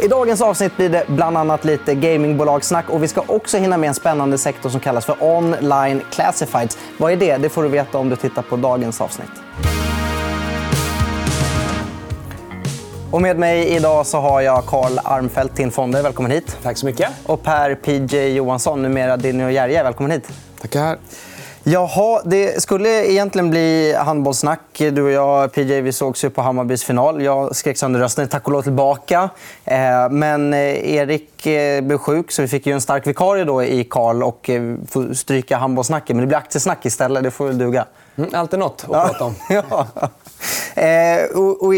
I dagens avsnitt blir det bland annat lite gamingbolagssnack och vi ska också hinna med en spännande sektor som kallas för online classifieds. Vad är det? Det får du veta om du tittar på dagens avsnitt. Och med mig idag så har jag Carl Armfelt, TIN Fonder. Välkommen hit. Tack så mycket. Och Per PJ Johansson, numera Dinny och Gerge. Välkommen hit. Tackar. Jaha, det skulle egentligen bli handbollssnack. Du och jag, PJ, vi sågs ju på Hammarbys final. Jag skrek sönder rösten, tack och lov tillbaka. Eh, men eh, Erik eh, blev sjuk, så vi fick ju en stark vikarie då i Karl och får stryka handbollssnacket. Men det blir aktiesnack istället. Det får väl duga. Mm, alltid nåt att prata om. ja. Eh, och, och,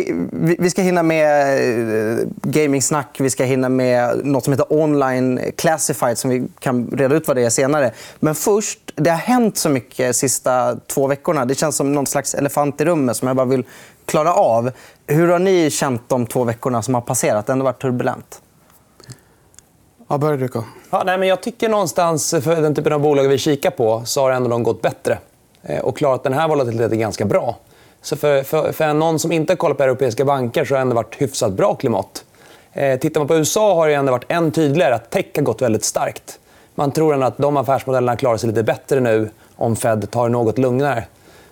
vi ska hinna med eh, gamingsnack, vi ska hinna med nåt som heter online classified som vi kan reda ut vad det är senare. Men först, det har hänt så mycket de sista två veckorna. Det känns som någon slags elefant i rummet som jag bara vill klara av. Hur har ni känt de två veckorna som har passerat? Det har ändå varit turbulent. Ja, börjar du, ja, nej, men Jag tycker någonstans, för den typen av bolag vi kikar på, så har ändå de gått bättre eh, och klarat den här volatiliteten ganska bra. Så för, för, för någon som inte har kollat på europeiska banker så har det ändå varit hyfsat bra klimat. Eh, tittar man på USA har det ändå varit än tydligare att tech har gått väldigt starkt. Man tror ändå att de affärsmodellerna klarar sig lite bättre nu om Fed tar det något lugnare.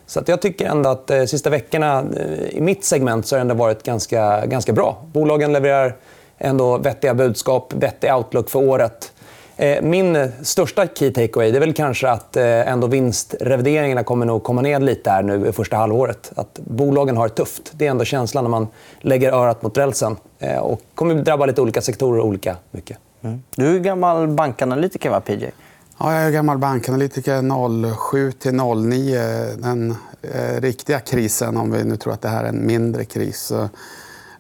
Så att jag tycker ändå att de eh, sista veckorna eh, i mitt segment så har det ändå varit ganska, ganska bra. Bolagen levererar ändå vettiga budskap, vettig outlook för året. Eh, min största key takeaway är väl kanske att eh, ändå vinstrevideringarna kommer nog komma ner lite här nu i första halvåret. Att bolagen har det tufft. Det är ändå känslan när man lägger örat mot rälsen. Eh, och kommer drabba lite olika sektorer olika mycket. Mm. Du är gammal bankanalytiker, va, PJ? Ja, jag är gammal bankanalytiker 07 till 09. Den eh, riktiga krisen, om vi nu tror att det här är en mindre kris.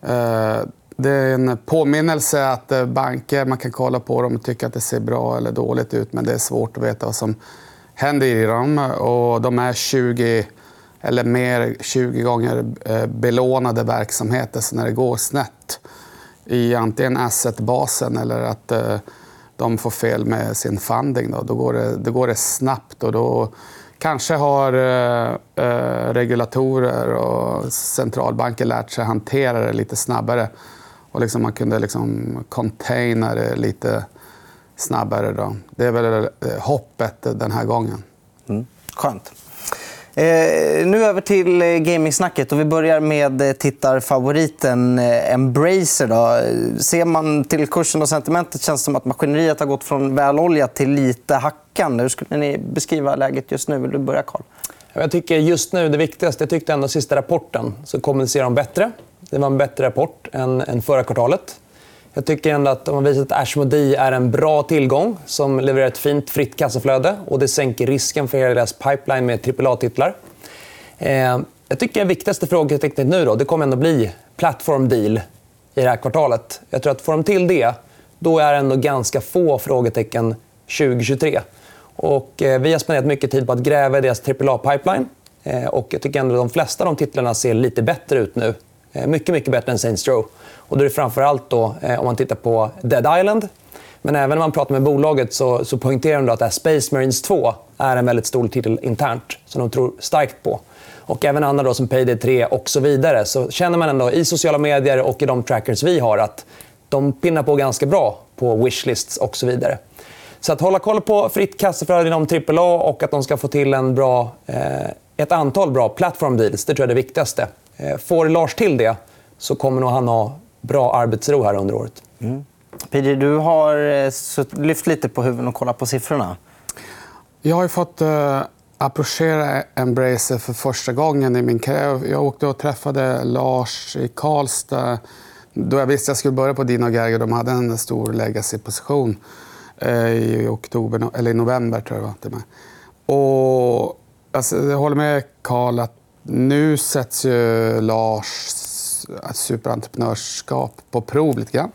Eh, det är en påminnelse att eh, banker, man kan kolla på dem och tycka att det ser bra eller dåligt ut men det är svårt att veta vad som händer i dem. Och de är 20 eller mer 20 gånger eh, belånade verksamheter. Så när det går snett i antingen assetbasen eller att eh, de får fel med sin funding, då, då, går, det, då går det snabbt. Och då kanske har regulatorer och centralbanker lärt sig hantera det lite snabbare och liksom man kunde liksom containa det lite snabbare. Då. Det är väl eh, hoppet den här gången. Mm. Skönt. Eh, nu över till eh, gamingsnacket. Och vi börjar med eh, tittarfavoriten Embracer. Då. Ser man till kursen och sentimentet känns det som att maskineriet har gått från väloljat till lite hackande. Hur skulle ni beskriva läget just nu? Vill du börja, Carl? Jag tycker just nu det viktigaste, jag tyckte ändå sista rapporten, så kommunicerar de bättre. Det var en bättre rapport än, än förra kvartalet. Jag tycker ändå att de har visat att Ashmodi är en bra tillgång som levererar ett fint fritt kassaflöde. och Det sänker risken för hela deras pipeline med AAA-titlar. Eh, jag tycker den viktigaste frågetecknet nu då, det kommer ändå bli platform deal i det här kvartalet. Jag tror att får de till det, då är det ändå ganska få frågetecken 2023. Och, eh, vi har spenderat mycket tid på att gräva i deras AAA-pipeline. Eh, och jag tycker ändå att de flesta av de titlarna ser lite bättre ut nu Eh, mycket, mycket bättre än Saints Row. Och då är det framförallt då, eh, om man tittar på Dead Island. Men även när man pratar med bolaget så, så poängterar de att Space Marines 2 är en väldigt stor titel internt som de tror starkt på. Och även andra då, som Payday 3 och så vidare. Så känner man ändå i sociala medier och i de trackers vi har att de pinnar på ganska bra på wishlists och så vidare. Så att hålla koll på fritt kassaflöde inom AAA och att de ska få till en bra, eh, ett antal bra platform deals, det tror jag är det viktigaste. Eh, får Lars till det så kommer nog han ha bra arbetsro här under året. Mm. Peter, du har eh, lyft lite på huvudet och kollat på siffrorna. Jag har fått uh, approchera Embracer för första gången i min karriär. Jag åkte och träffade Lars i Karlstad då jag visste att jag skulle börja på Dino Gerger. De hade en stor legacy-position uh, i, oktober, eller i november. tror jag. Och, alltså, jag håller med Karl att nu sätts ju Lars superentreprenörskap på prov lite grann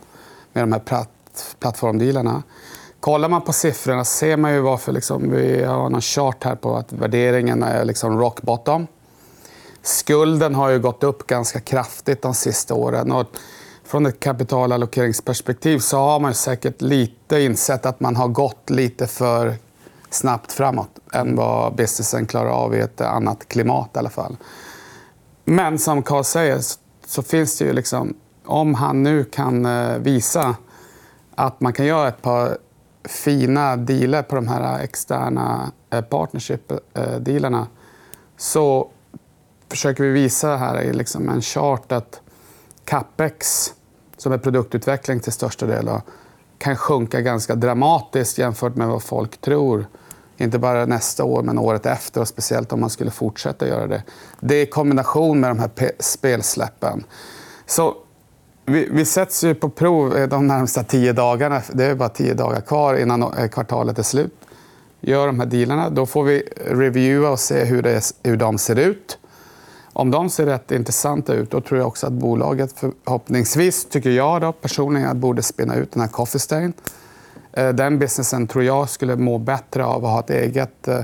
med de här platt, plattformdealarna. Kollar man på siffrorna ser man ju varför liksom, vi har en chart här på att värderingen är liksom rock bottom. Skulden har ju gått upp ganska kraftigt de sista åren. Och från ett kapitalallokeringsperspektiv så har man säkert lite insett att man har gått lite för snabbt framåt än vad businessen klarar av i ett annat klimat. i alla fall. Men som Carl säger så finns det ju liksom om han nu kan eh, visa att man kan göra ett par fina dealer på de här externa eh, partnership-dealarna eh, så försöker vi visa här i liksom en chart att capex, som är produktutveckling till största del, kan sjunka ganska dramatiskt jämfört med vad folk tror. Inte bara nästa år, men året efter. och Speciellt om man skulle fortsätta göra det. Det i kombination med de här spelsläppen. Så vi, vi sätts ju på prov eh, de närmsta tio dagarna. Det är bara tio dagar kvar innan eh, kvartalet är slut. Gör de här dealarna. Då får vi reviewa och se hur, det, hur de ser ut. Om de ser rätt intressanta ut, då tror jag också att bolaget förhoppningsvis, tycker jag då, personligen, borde spinna ut den här Coffee Stain. Eh, den businessen tror jag skulle må bättre av att ha ett eget eh,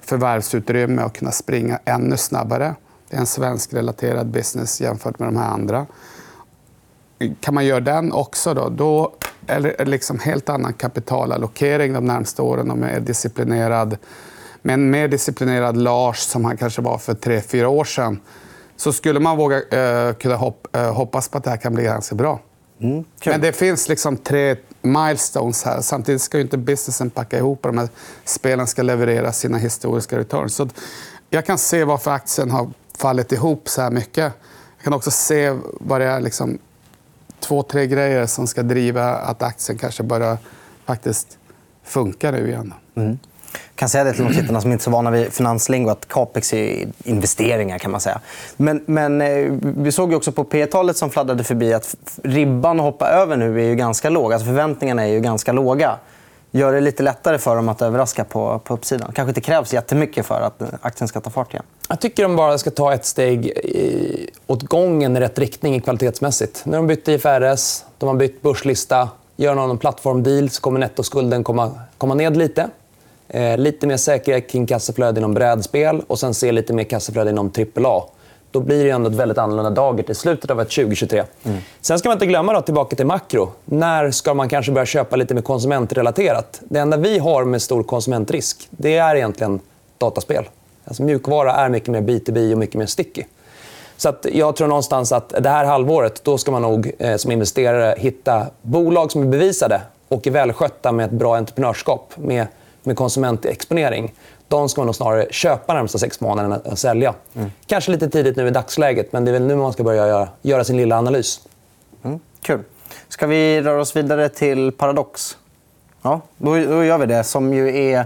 förvärvsutrymme och kunna springa ännu snabbare. Det är en svensk-relaterad business jämfört med de här andra. Kan man göra den också, då, då är det liksom helt annan kapitalallokering de närmaste åren och mer disciplinerad med en mer disciplinerad Lars, som han kanske var för tre, fyra år sedan så skulle man våga eh, kunna hopp, eh, hoppas på att det här kan bli ganska bra. Mm, Men det finns liksom tre milestones här. Samtidigt ska inte businessen packa ihop och de här spelen ska leverera sina historiska returns. Så jag kan se varför aktien har fallit ihop så här mycket. Jag kan också se vad det är liksom två, tre grejer som ska driva att aktien kanske börjar faktiskt funka nu igen. Mm kan säga det till de tittarna som inte är så vana vid finanslingo att capex är investeringar. kan man säga. Men, men eh, vi såg ju också på P-talet som fladdrade förbi att ribban att hoppa över nu är ju ganska låg. Alltså förväntningarna är ju ganska låga. Gör det lite lättare för dem att överraska på, på uppsidan. kanske inte krävs jättemycket för att aktien ska ta fart igen. Jag tycker de bara ska ta ett steg i, åt gången i rätt riktning kvalitetsmässigt. Nu har de bytt IFRS, de har bytt börslista. Gör någon plattformdeal så kommer nettoskulden komma, komma ned lite. Eh, lite mer säkerhet kring kassaflöde inom brädspel och sen se lite mer kassaflöde inom AAA. Då blir det ändå ett väldigt annorlunda dager till slutet av 2023. Mm. Sen ska man inte glömma, då, tillbaka till makro. När ska man kanske börja köpa lite mer konsumentrelaterat? Det enda vi har med stor konsumentrisk det är egentligen dataspel. Alltså mjukvara är mycket mer B2B och mycket mer sticky. Så jag tror någonstans att det här halvåret då ska man nog eh, som investerare hitta bolag som är bevisade och är välskötta med ett bra entreprenörskap. Med med konsumentexponering, de ska man nog snarare köpa de närmsta sex månaderna än sälja. Mm. Kanske lite tidigt nu i dagsläget, men det är väl nu man ska börja göra, göra sin lilla analys. Mm. Kul. Ska vi röra oss vidare till Paradox? Ja, då, då gör vi det. Som ju är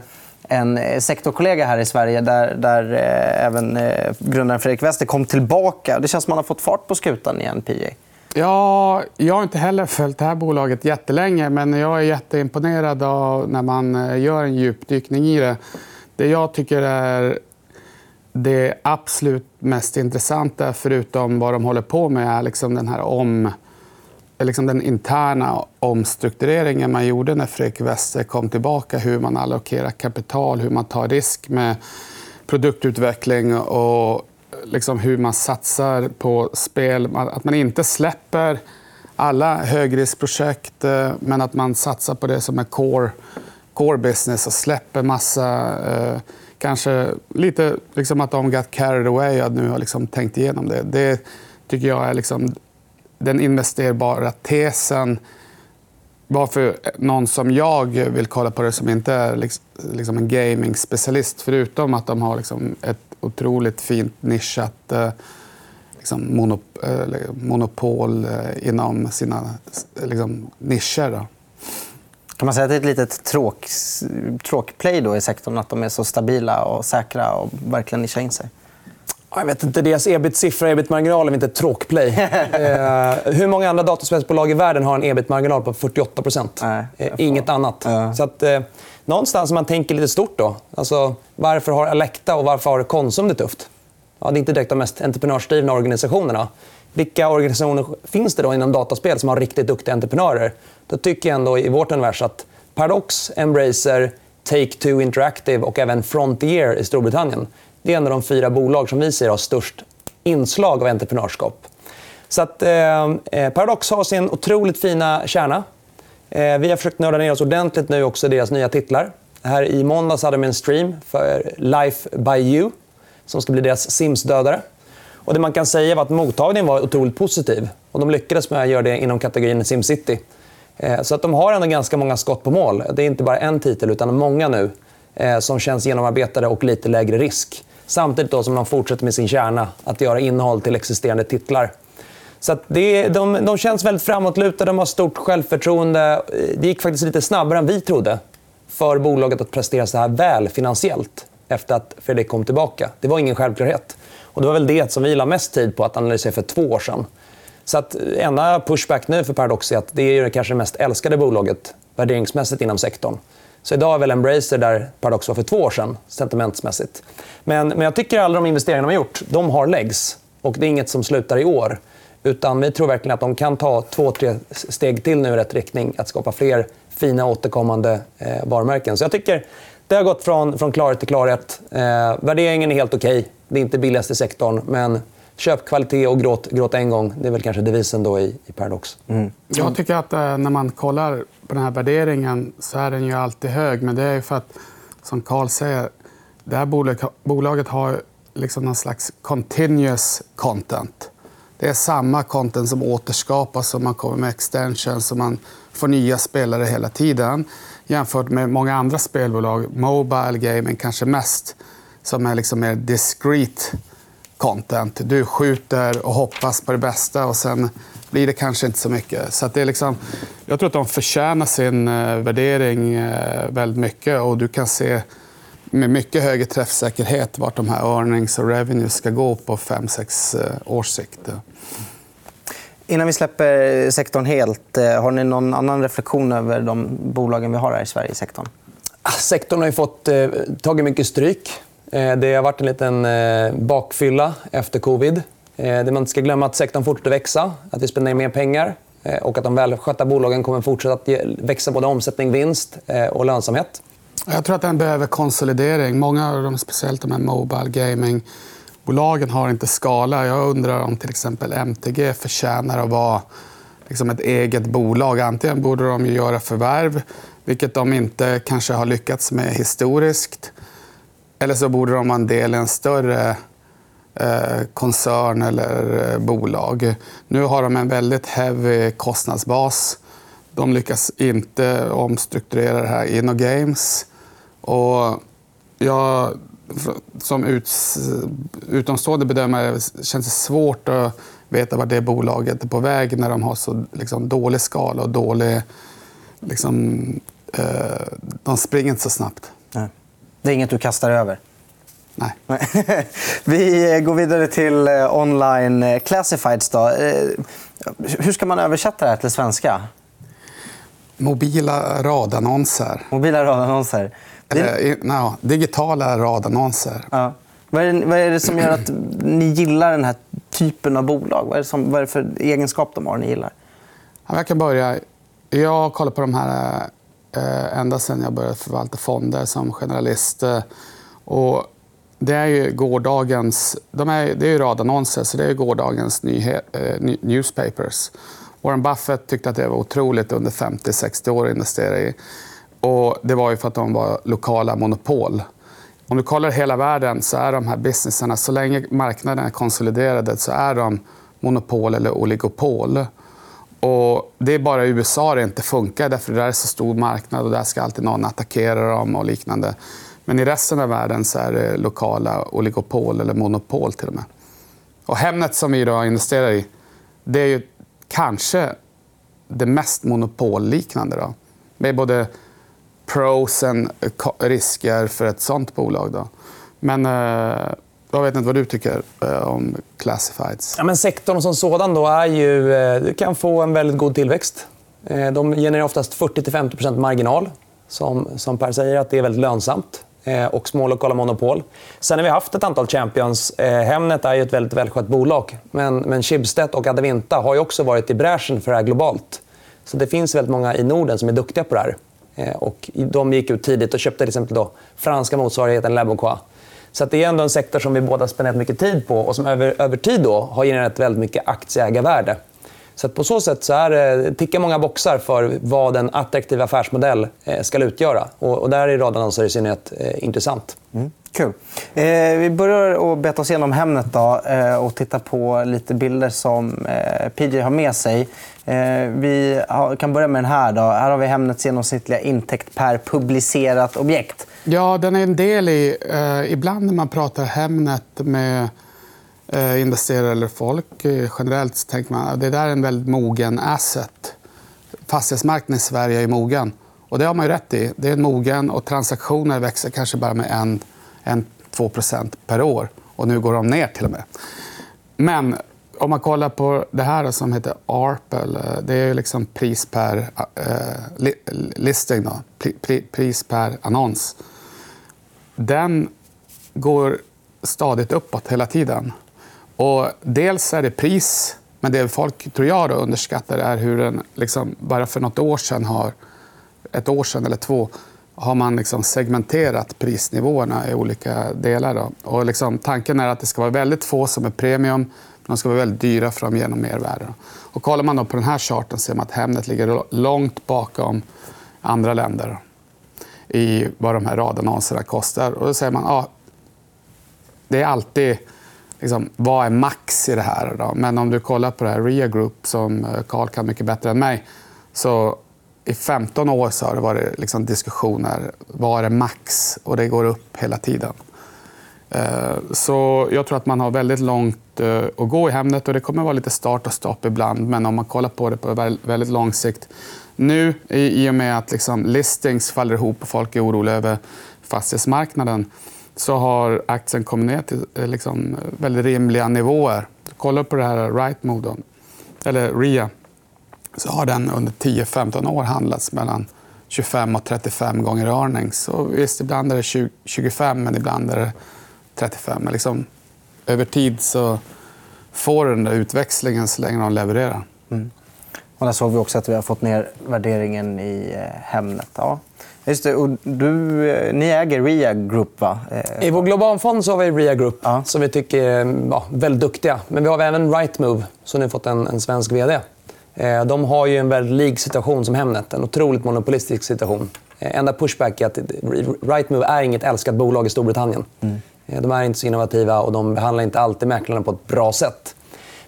en sektorkollega här i Sverige där, där eh, även eh, grundaren Fredrik Wester kom tillbaka. Det känns som att man har fått fart på skutan igen, PJ. Ja, jag har inte heller följt det här bolaget jättelänge men jag är jätteimponerad av när man eh, gör en djupdykning i det. Det jag tycker är det absolut mest intressanta, förutom vad de håller på med, är liksom den här om liksom den interna omstruktureringen man gjorde när Fredrik Wester kom tillbaka. Hur man allokerar kapital, hur man tar risk med produktutveckling och liksom hur man satsar på spel. Att man inte släpper alla högriskprojekt eh, men att man satsar på det som är core, core business och släpper massa... Eh, kanske lite liksom att de got carried away och nu har liksom tänkt igenom det. Det tycker jag är liksom den investerbara tesen varför någon som jag vill kolla på det som inte är liksom, liksom en gaming-specialist förutom att de har liksom ett otroligt fint nischat eh, liksom monop eh, monopol eh, inom sina liksom, nischer. Då. Kan man säga att det är ett litet tråk, tråkplay då i sektorn? Att de är så stabila och säkra och verkligen nischar in sig? Jag vet inte. Deras ebit-siffra, ebit-marginal, är inte ett tråkplay. eh, hur många andra dataspelsbolag i världen har en ebit-marginal på 48 eh, Inget annat. Ja. Så att, eh, någonstans man tänker lite stort. då. Alltså, varför har Alecta och varför har Konsum det tufft? Ja, det är inte direkt de mest entreprenörsdrivna organisationerna. Vilka organisationer finns det då inom dataspel som har riktigt duktiga entreprenörer? Då tycker jag ändå i vårt univers att Paradox, Embracer, Take-Two Interactive och även Frontier i Storbritannien det är en av de fyra bolag som vi ser har störst inslag av entreprenörskap. Så att, eh, eh, Paradox har sin otroligt fina kärna. Eh, vi har försökt nörda ner oss ordentligt nu också i deras nya titlar. Här I måndags hade de en stream för Life by You som ska bli deras Sims-dödare. Och det man kan säga var att mottagningen var otroligt positiv. Och de lyckades med att göra det inom kategorin SimCity. Eh, så att de har ändå ganska många skott på mål. Det är inte bara en titel, utan många nu eh, som känns genomarbetade och lite lägre risk. Samtidigt då som de fortsätter med sin kärna, att göra innehåll till existerande titlar. Så det, de, de känns väldigt framåtlutade, de har stort självförtroende. Det gick faktiskt lite snabbare än vi trodde för bolaget att prestera så här väl finansiellt efter att Fredrik kom tillbaka. Det var ingen självklarhet. Och det var väl det som vi la mest tid på att analysera för två år sedan. Så att eh, enda pushback nu för Paradox är att det är kanske det mest älskade bolaget värderingsmässigt inom sektorn. Så idag är väl Embracer där Paradox var för två år sedan, sentimentsmässigt. Men, men jag tycker att alla de investeringar de har gjort, de har legs. Och det är inget som slutar i år. Utan vi tror verkligen att de kan ta två, tre steg till nu i rätt riktning. Att skapa fler fina återkommande eh, varumärken. Så jag tycker det har gått från, från klarhet till klarhet. Eh, värderingen är helt okej. Okay. Det är inte billigast i sektorn. Men köp kvalitet och gråt, gråt en gång. Det är väl kanske devisen då i, i Paradox. Mm. Jag tycker att eh, när man kollar på den här värderingen så är den ju alltid hög. Men det är för att, som Carl säger, det här bolaget, bolaget har liksom någon slags continuous content. Det är samma content som återskapas och man kommer med extensions och man får nya spelare hela tiden. Jämfört med många andra spelbolag, Mobile Gaming kanske mest, som är liksom mer discreet content. Du skjuter och hoppas på det bästa och sen blir det kanske inte så mycket. Så det är liksom, jag tror att de förtjänar sin uh, värdering uh, väldigt mycket och du kan se med mycket högre träffsäkerhet vart de här earnings och revenues ska gå på 5-6 uh, eh, års sikt. Innan vi släpper sektorn helt, har ni någon annan reflektion över de bolagen vi har här i Sverige i sektorn? Ah, sektorn har ju fått eh, tagit mycket stryk. Eh, det har varit en liten eh, bakfylla efter covid. Eh, det man inte ska glömma att sektorn fortsätter växa, att vi spenderar mer pengar och att de välskötta bolagen kommer fortsätta att växa både omsättning, vinst och lönsamhet. Jag tror att den behöver konsolidering. Många av dem, speciellt de här mobile gaming-bolagen, har inte skala. Jag undrar om till exempel MTG förtjänar att vara liksom ett eget bolag. Antingen borde de göra förvärv, vilket de inte kanske har lyckats med historiskt. Eller så borde de vara en del i en större eh, koncern eller eh, bolag. Nu har de en väldigt heavy kostnadsbas. De lyckas inte omstrukturera det här InnoGames. Och jag, som ut, utomstående bedömare känns det svårt att veta vart det bolaget är på väg när de har så liksom, dålig skala och dålig... Liksom, eh, de springer inte så snabbt. Nej. Det är inget du kastar över? Nej. Vi går vidare till eh, online eh, classifieds. Då. Eh, hur ska man översätta det här till svenska? Mobila radannonser. Mobila radannonser. Eller, no, digitala radannonser. Ja. Vad, är det, vad är det som gör att ni gillar den här typen av bolag? Vad är det, som, vad är för egenskap de har ni gillar? jag kan börja. Jag har kollat på de här eh, Eh, ända sedan jag började förvalta fonder som generalist. Eh, och det är ju gårdagens... De är, det är ju radannonser, så det är gårdagens nyhet, eh, newspapers. Warren Buffett tyckte att det var otroligt under 50-60 år att investera i. Och det var ju för att de var lokala monopol. Om du kollar hela världen så är de här businessarna så länge marknaden är konsoliderad, så är de monopol eller oligopol. Och det är bara i USA det inte funkar, därför det är så stor marknad och där ska alltid någon attackera dem och liknande. Men i resten av världen så är det lokala oligopol eller monopol till och med. Och Hemnet som vi idag investerar i, det är ju kanske det mest monopolliknande. Då. Med både pros och risker för ett sånt bolag. Då. Men eh, jag vet inte vad du tycker eh, om classifieds. Ja, men sektorn som sådan då är ju, eh, kan få en väldigt god tillväxt. Eh, de genererar oftast 40-50% marginal. Som, som Per säger, att det är väldigt lönsamt. Och små lokala monopol. Sen har vi haft ett antal champions. Hemnet är ju ett väldigt välskött bolag. Men, men Schibsted och Adevinta har ju också varit i bräschen för det här globalt. Så det finns väldigt många i Norden som är duktiga på det här. Och de gick ut tidigt och köpte till exempel då franska motsvarigheten Leboncoin. Så det är ändå en sektor som vi båda spenderat mycket tid på och som över, över tid då har genererat väldigt mycket aktieägarvärde. Så på så sätt så är det, tickar många boxar för vad en attraktiv affärsmodell eh, ska utgöra. Och, och där är radannonser i synnerhet eh, intressant. Mm, kul. Eh, vi börjar att beta oss igenom Hemnet då, eh, och titta på lite bilder som eh, PJ har med sig. Eh, vi har, kan börja med den här. Då. Här har vi Hemnets genomsnittliga intäkt per publicerat objekt. Ja, den är en del i... Eh, ibland när man pratar Hemnet med eh, investerare eller folk eh, generellt så tänker man att det där är en väldigt mogen asset. Fastighetsmarknaden i Sverige är mogen. Och det har man ju rätt i. Det är mogen och transaktioner växer kanske bara med en 1-2% per år. Och nu går de ner till och med. Men om man kollar på det här som heter ARPL. Eh, det är liksom pris per eh, listing. Då. Pris per annons. Den går stadigt uppåt hela tiden. Och dels är det pris, men det folk tror jag då underskattar är hur den liksom, bara för nåt år sedan har, ett år sedan eller två, har man liksom segmenterat prisnivåerna i olika delar. Då. Och liksom, tanken är att det ska vara väldigt få som är premium. De ska vara väldigt dyra för att de ger mervärde. Och kollar man då på den här charten ser man att Hemnet ligger långt bakom andra länder i vad de här radannonserna kostar. Och då säger man ja, det är alltid liksom, vad är max i det här? Då? Men om du kollar på det här RIA Group, som eh, Carl kan mycket bättre än mig, så i 15 år så har det varit liksom diskussioner. Vad är max? Och det går upp hela tiden. Eh, så jag tror att man har väldigt långt eh, att gå i Hemnet och det kommer att vara lite start och stopp ibland. Men om man kollar på det på väldigt lång sikt. Nu, i och med att liksom listings faller ihop och folk är oroliga över fastighetsmarknaden så har aktien kommit ner till eh, liksom, väldigt rimliga nivåer. Kolla på det här Rightmove, eller RIA, så har den under 10-15 år handlats mellan 25 och 35 gånger earnings. Och visst, ibland är det 20, 25, men ibland är det 35. Men liksom, över tid så får den där utväxlingen så länge de levererar. Mm. Och där såg vi också att vi har fått ner värderingen i eh, Hemnet. Ja. Just det. Och du, eh, ni äger RIA Group, va? Eh, I vår globalfond så har vi RIA Group, ja. som vi tycker är ja, väldigt duktiga. Men vi har även Rightmove, som nu har fått en, en svensk vd. De har ju en väldigt lik situation som Hemnet. En otroligt monopolistisk situation. Enda pushback är att Rightmove är inget älskat bolag i Storbritannien. Mm. De är inte så innovativa och de behandlar inte alltid mäklarna på ett bra sätt.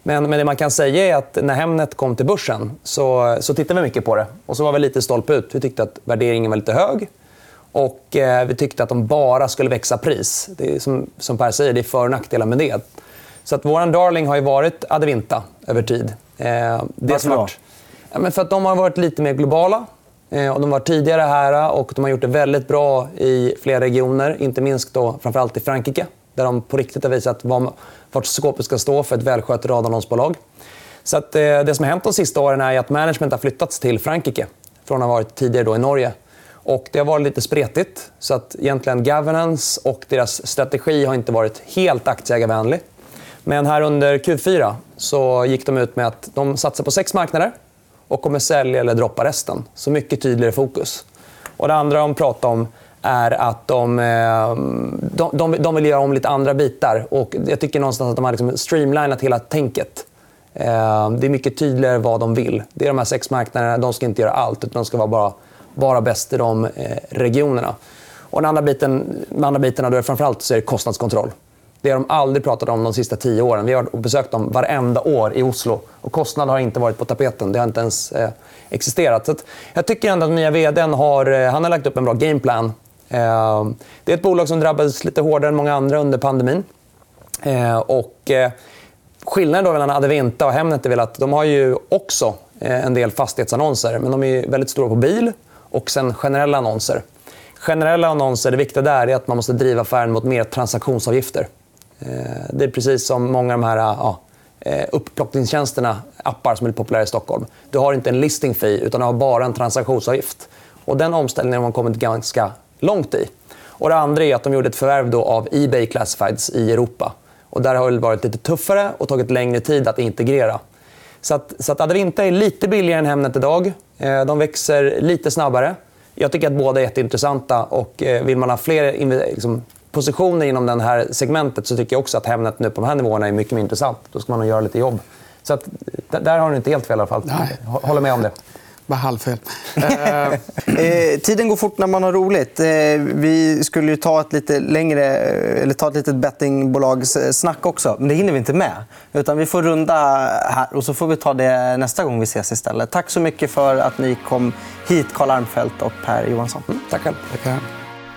Men, men det man kan säga är att när Hemnet kom till börsen så, så tittade vi mycket på det. Och så var vi lite stolpe ut. Vi tyckte att värderingen var lite hög. Och eh, Vi tyckte att de bara skulle växa pris. Det är, som, som Per säger, det är för och nackdelar med det. Så att vår darling har ju varit Adevinta över tid. Eh, det Varför då? Ja, men för att de har varit lite mer globala. Eh, och de var tidigare här och de har gjort det väldigt bra i flera regioner. Inte minst då, framförallt i Frankrike där de på riktigt har visat vart skåpet ska stå för ett välskött radannonsbolag. Så att, eh, det som har hänt de sista åren är att management har flyttats till Frankrike från att ha varit tidigare då i Norge. Och det har varit lite spretigt. Så att egentligen governance och deras strategi har inte varit helt aktieägarvänlig. Men här under Q4 så gick de ut med att de satsar på sex marknader och kommer sälja eller droppa resten. Så mycket tydligare fokus. Och det andra de pratar om är att de, eh, de, de, de vill göra om lite andra bitar. Och jag tycker någonstans att de har liksom streamlinat hela tänket. Eh, det är mycket tydligare vad de vill. Det är de här sex marknaderna. De ska inte göra allt, utan de ska vara bara, vara bäst i de eh, regionerna. Och den andra biten, de andra bitarna då är framförallt så är det kostnadskontroll. Det har de aldrig pratat om de sista tio åren. Vi har besökt dem varenda år i Oslo. Och kostnad har inte varit på tapeten. Det har inte ens eh, existerat. Så jag tycker ändå att nya vd har, eh, han har lagt upp en bra gameplan Eh, det är ett bolag som drabbades lite hårdare än många andra under pandemin. Eh, och eh, skillnaden då mellan Adevinta och Hemnet är väl att de har ju också eh, en del fastighetsannonser. Men de är väldigt stora på bil och sen generella annonser. Generella annonser, det viktiga där är att man måste driva affären mot mer transaktionsavgifter. Eh, det är precis som många av de här ah, ah, eh, ja, upplockningstjänsterna, appar som är populära i Stockholm. Du har inte en listing fee, utan du har bara en transaktionsavgift. Och den omställningen har man kommit ganska långt i. Och det andra är att de gjorde ett förvärv då av Ebay Classifieds i Europa. Och där har det varit lite tuffare och tagit längre tid att integrera. Så att, så att Adevinta är lite billigare än Hemnet idag. Eh, de växer lite snabbare. Jag tycker att båda är jätteintressanta. Och vill man ha fler liksom, positioner inom det här segmentet så tycker jag också att Hemnet nu på de här nivåerna är mycket mer intressant. Då ska man nog göra lite jobb. Så att, där har du inte helt fel i alla fall. Nej. Håller med om det. Bara halvfel. Eh, Eh, tiden går fort när man har roligt. Eh, vi skulle ju ta ett lite längre, eller ta ett litet bettingbolagssnack också. Men det hinner vi inte med. Utan vi får runda här och så får vi ta det nästa gång vi ses istället. Tack så mycket för att ni kom hit, Karl Armfelt och Per Johansson. Tack själv. tackar.